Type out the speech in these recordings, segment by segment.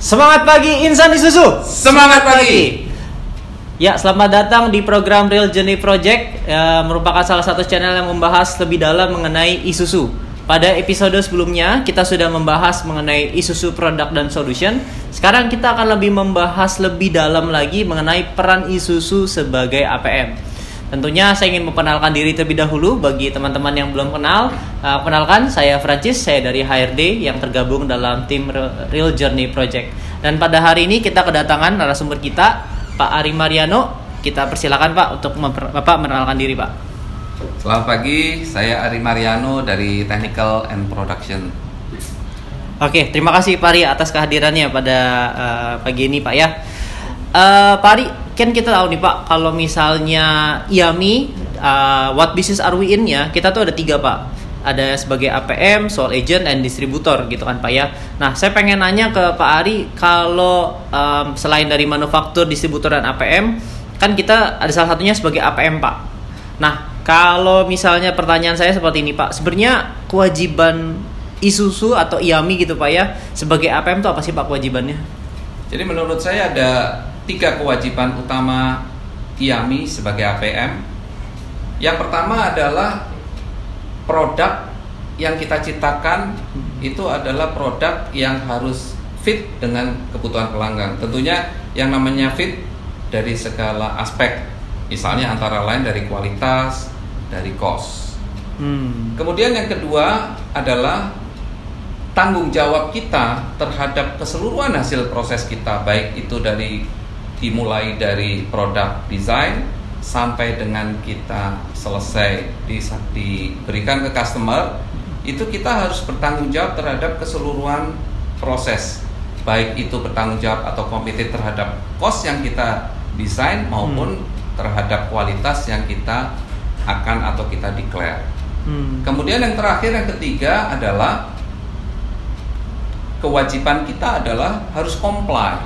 Semangat pagi Insan Isuzu. Semangat pagi. Ya, selamat datang di program Real Journey Project, ya, merupakan salah satu channel yang membahas lebih dalam mengenai Isuzu. Pada episode sebelumnya, kita sudah membahas mengenai Isuzu Product dan Solution. Sekarang kita akan lebih membahas lebih dalam lagi mengenai peran Isuzu sebagai APM. Tentunya saya ingin memperkenalkan diri terlebih dahulu bagi teman-teman yang belum kenal. Uh, kenalkan, saya Francis, saya dari HRD yang tergabung dalam tim Real Journey Project. Dan pada hari ini kita kedatangan narasumber kita, Pak Ari Mariano. Kita persilakan Pak untuk memper, Bapak mengenalkan diri Pak. Selamat pagi, saya Ari Mariano dari Technical and Production. Oke, terima kasih Pak Ari atas kehadirannya pada uh, pagi ini Pak ya. Uh, Pak Ari, kan kita tahu nih Pak, kalau misalnya IAMI, uh, what business are we in ya, kita tuh ada tiga Pak. Ada sebagai APM, sole agent, dan distributor gitu kan Pak ya. Nah, saya pengen nanya ke Pak Ari, kalau um, selain dari manufaktur, distributor, dan APM, kan kita ada salah satunya sebagai APM Pak. Nah, kalau misalnya pertanyaan saya seperti ini Pak, sebenarnya kewajiban Isuzu atau IAMI gitu Pak ya, sebagai APM itu apa sih Pak kewajibannya? Jadi menurut saya ada tiga kewajiban utama IAMI sebagai APM. Yang pertama adalah produk yang kita ciptakan itu adalah produk yang harus fit dengan kebutuhan pelanggan. Tentunya yang namanya fit dari segala aspek, misalnya antara lain dari kualitas, dari cost. Hmm. Kemudian yang kedua adalah tanggung jawab kita terhadap keseluruhan hasil proses kita, baik itu dari dimulai dari produk desain sampai dengan kita selesai di, diberikan ke customer itu kita harus bertanggung jawab terhadap keseluruhan proses baik itu bertanggung jawab atau kompetitif terhadap cost yang kita desain maupun hmm. terhadap kualitas yang kita akan atau kita declare. Hmm. Kemudian yang terakhir yang ketiga adalah kewajiban kita adalah harus comply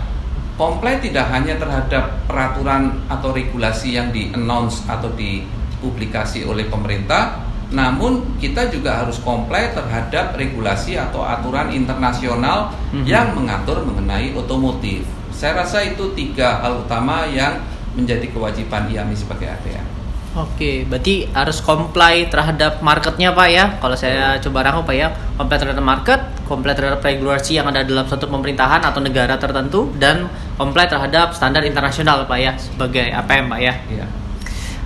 Komplain tidak hanya terhadap peraturan atau regulasi yang di-announce atau dipublikasi oleh pemerintah, namun kita juga harus komplain terhadap regulasi atau aturan internasional mm-hmm. yang mengatur mengenai otomotif. Saya rasa itu tiga hal utama yang menjadi kewajiban IAMI sebagai ATM. Oke, berarti harus comply terhadap marketnya Pak ya. Kalau saya coba rangkum Pak ya, comply terhadap market, comply terhadap regulasi yang ada dalam suatu pemerintahan atau negara tertentu, dan comply terhadap standar internasional Pak ya sebagai APM Pak ya. Iya.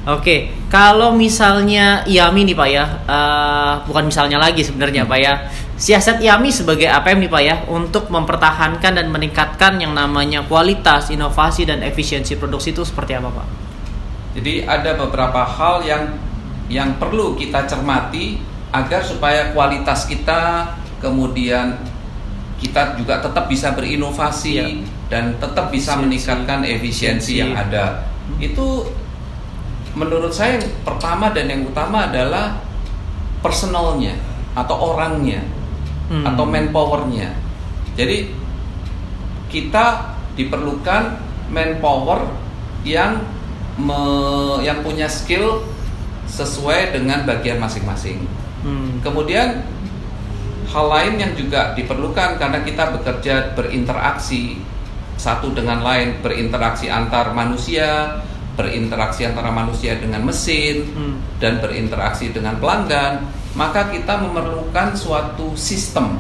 Oke, kalau misalnya IAMI nih Pak ya, uh, bukan misalnya lagi sebenarnya hmm. Pak ya, siasat IAMI sebagai APM nih Pak ya, untuk mempertahankan dan meningkatkan yang namanya kualitas, inovasi dan efisiensi produksi itu seperti apa Pak? Jadi ada beberapa hal yang yang perlu kita cermati agar supaya kualitas kita kemudian kita juga tetap bisa berinovasi ya. dan tetap bisa efisiensi. meningkatkan efisiensi yang ada. Itu menurut saya yang pertama dan yang utama adalah personalnya atau orangnya hmm. atau manpowernya. Jadi kita diperlukan manpower yang me, yang punya skill sesuai dengan bagian masing-masing. Hmm. Kemudian hal lain yang juga diperlukan karena kita bekerja berinteraksi satu dengan lain, berinteraksi antar manusia, berinteraksi antara manusia dengan mesin hmm. dan berinteraksi dengan pelanggan, maka kita memerlukan suatu sistem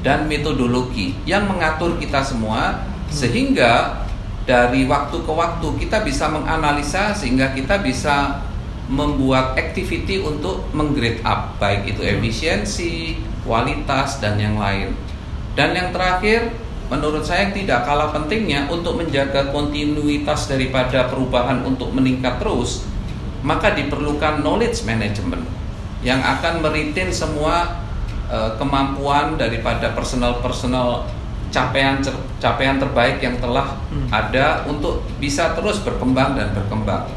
dan metodologi yang mengatur kita semua hmm. sehingga dari waktu ke waktu kita bisa menganalisa sehingga kita bisa membuat activity untuk menggrade up baik itu hmm. efisiensi, kualitas dan yang lain. Dan yang terakhir menurut saya tidak kalah pentingnya untuk menjaga kontinuitas daripada perubahan untuk meningkat terus, maka diperlukan knowledge management yang akan meritin semua uh, kemampuan daripada personal-personal capaian capaian terbaik yang telah hmm. ada untuk bisa terus berkembang dan berkembang.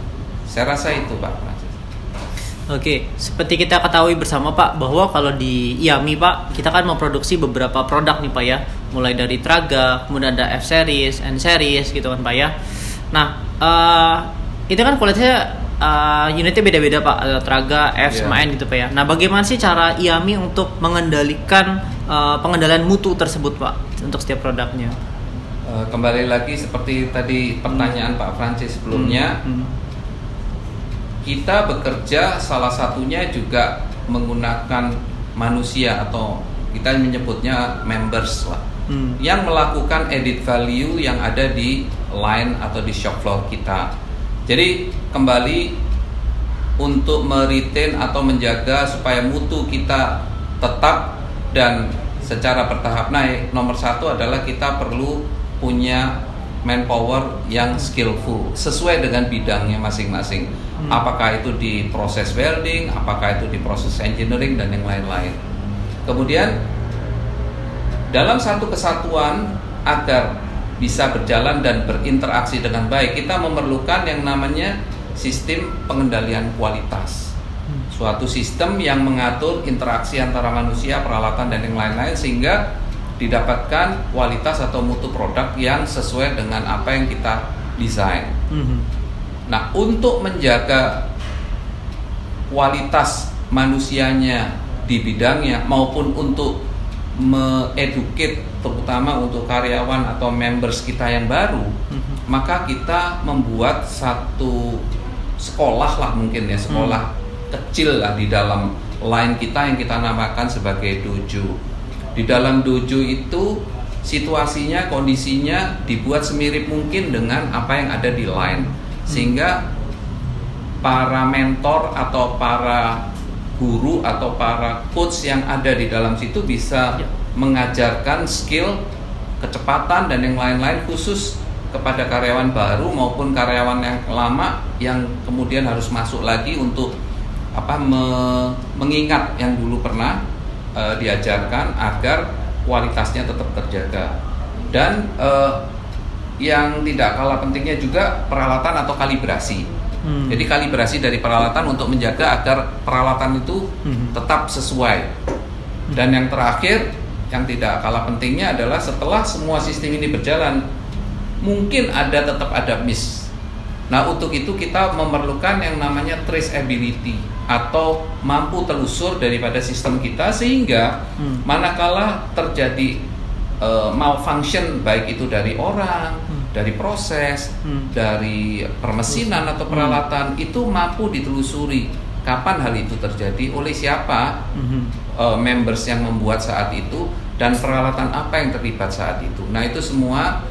Saya rasa itu Pak Oke, seperti kita ketahui bersama Pak bahwa kalau di IAMI Pak kita kan memproduksi beberapa produk nih Pak ya, mulai dari Traga, kemudian ada F series, N series gitu kan Pak ya. Nah, uh, itu kan kualitasnya uh, unitnya beda-beda Pak, ada Traga, F, yeah. sama N gitu Pak ya. Nah, bagaimana sih cara IAMI untuk mengendalikan uh, pengendalian mutu tersebut Pak untuk setiap produknya? Eh, kembali lagi seperti tadi pertanyaan Pak Francis sebelumnya, Hmm. kita bekerja salah satunya juga menggunakan manusia atau kita menyebutnya members lah Hmm. yang melakukan edit value yang ada di line atau di shop floor kita. Jadi kembali untuk meretain atau menjaga supaya mutu kita tetap dan secara bertahap naik. Nomor satu adalah kita perlu punya manpower yang skillful sesuai dengan bidangnya masing-masing. Hmm. Apakah itu di proses welding, apakah itu di proses engineering dan yang lain-lain. Kemudian dalam satu kesatuan agar bisa berjalan dan berinteraksi dengan baik, kita memerlukan yang namanya sistem pengendalian kualitas. Suatu sistem yang mengatur interaksi antara manusia, peralatan dan yang lain-lain sehingga didapatkan kualitas atau mutu produk yang sesuai dengan apa yang kita desain. Hmm. Nah, untuk menjaga kualitas manusianya di bidangnya maupun untuk me-educate terutama untuk karyawan atau members kita yang baru, Mhm. maka kita membuat satu sekolah lah mungkin ya, sekolah kecil lah di dalam line kita yang kita namakan sebagai dojo. Di dalam dojo itu situasinya, kondisinya dibuat semirip mungkin dengan apa yang ada di line sehingga para mentor atau para guru atau para coach yang ada di dalam situ bisa Ya. mengajarkan skill, kecepatan dan yang lain-lain khusus kepada karyawan baru maupun karyawan yang lama yang kemudian harus masuk lagi untuk apa me- mengingat yang dulu pernah eh, diajarkan agar kualitasnya tetap terjaga dan eh, yang tidak kalah pentingnya juga peralatan atau kalibrasi. Hmm. Jadi kalibrasi dari peralatan untuk menjaga agar peralatan itu Hmm. tetap sesuai. Dan yang terakhir yang tidak kalah pentingnya adalah setelah semua sistem ini berjalan, mungkin ada tetap ada miss. Nah untuk itu kita memerlukan yang namanya traceability atau mampu telusur daripada sistem kita sehingga Hmm. manakala terjadi eh, malfunction baik itu dari orang, Hmm. Dari proses, Hmm. dari permesinan atau peralatan itu mampu ditelusuri kapan hal itu terjadi oleh siapa Mhm. eh, members yang membuat saat itu dan peralatan apa yang terlibat saat itu. Nah itu semua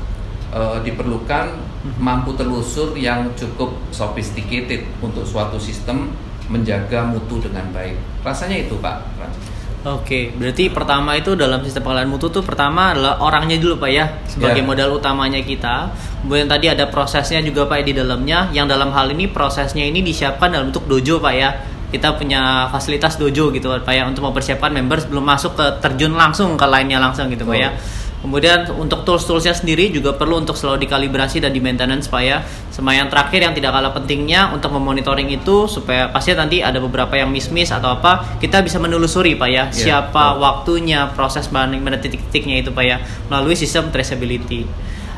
eh, diperlukan Mhm. mampu telusur yang cukup sophisticated untuk suatu sistem menjaga mutu dengan baik. Rasanya itu Pak. Oke, berarti pertama itu dalam sistem pengelolaan mutu tuh pertama adalah orangnya dulu Pak ya sebagai Ya. modal utamanya kita. Kemudian tadi ada prosesnya juga Pak di dalamnya. Yang dalam hal ini prosesnya ini disiapkan dalam bentuk dojo Pak ya. Kita punya fasilitas dojo gitu Pak ya untuk mempersiapkan members belum masuk ke terjun langsung ke lainnya langsung gitu Pak ya. Kemudian untuk tools-toolsnya sendiri juga perlu untuk selalu dikalibrasi dan di maintenance Pak ya. Sama yang terakhir yang tidak kalah pentingnya untuk memonitoring itu supaya pasti nanti ada beberapa yang miss-miss atau apa kita bisa menelusuri Pak ya Iya, siapa betul. waktunya proses mana titik-titiknya itu Pak ya melalui sistem traceability.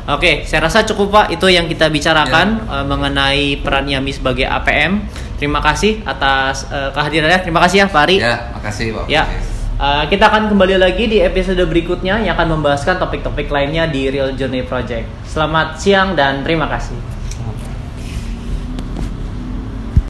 Oke, saya rasa cukup Pak itu yang kita bicarakan eh, mengenai peran YAMI sebagai APM. Terima kasih atas eh, kehadirannya. Terima kasih ya Pak Ari. Ya, makasih Pak. Ya, uh, kita akan kembali lagi di episode berikutnya yang akan membahaskan topik-topik lainnya di Real Journey Project. Selamat siang dan terima kasih.